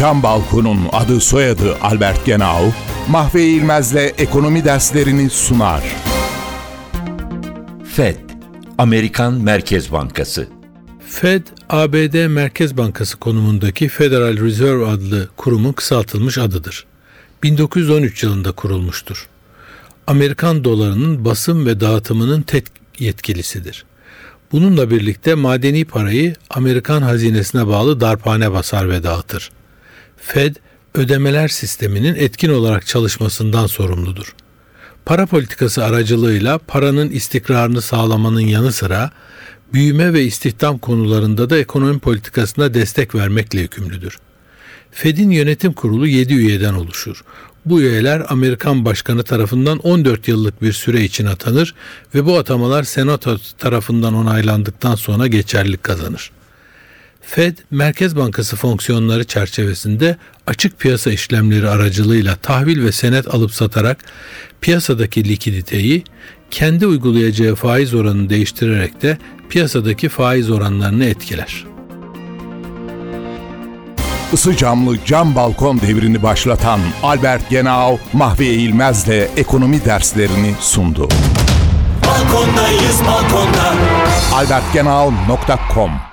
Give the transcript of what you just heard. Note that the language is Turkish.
Cam Balkon'un adı soyadı Albert Genau, Mahve İlmez'le ekonomi derslerini sunar. FED, Amerikan Merkez Bankası. Fed, ABD Merkez Bankası konumundaki Federal Reserve adlı kurumun kısaltılmış adıdır. 1913 yılında kurulmuştur. Amerikan dolarının basım ve dağıtımının tek yetkilisidir. Bununla birlikte madeni parayı Amerikan hazinesine bağlı darphane basar ve dağıtır. Fed, ödemeler sisteminin etkin olarak çalışmasından sorumludur. Para politikası aracılığıyla paranın istikrarını sağlamanın yanı sıra büyüme ve istihdam konularında da ekonomi politikasına destek vermekle yükümlüdür. Fed'in yönetim kurulu 7 üyeden oluşur. Bu üyeler Amerikan Başkanı tarafından 14 yıllık bir süre için atanır ve bu atamalar Senato tarafından onaylandıktan sonra geçerlilik kazanır. Fed, Merkez Bankası fonksiyonları çerçevesinde açık piyasa işlemleri aracılığıyla tahvil ve senet alıp satarak piyasadaki likiditeyi kendi uygulayacağı faiz oranını değiştirerek de piyasadaki faiz oranlarını etkiler. Isı camlı cam balkon devrini başlatan Albert Genau, Mahve İlmez'le ekonomi derslerini sundu. Balkondayız balkonda. albertgenau.com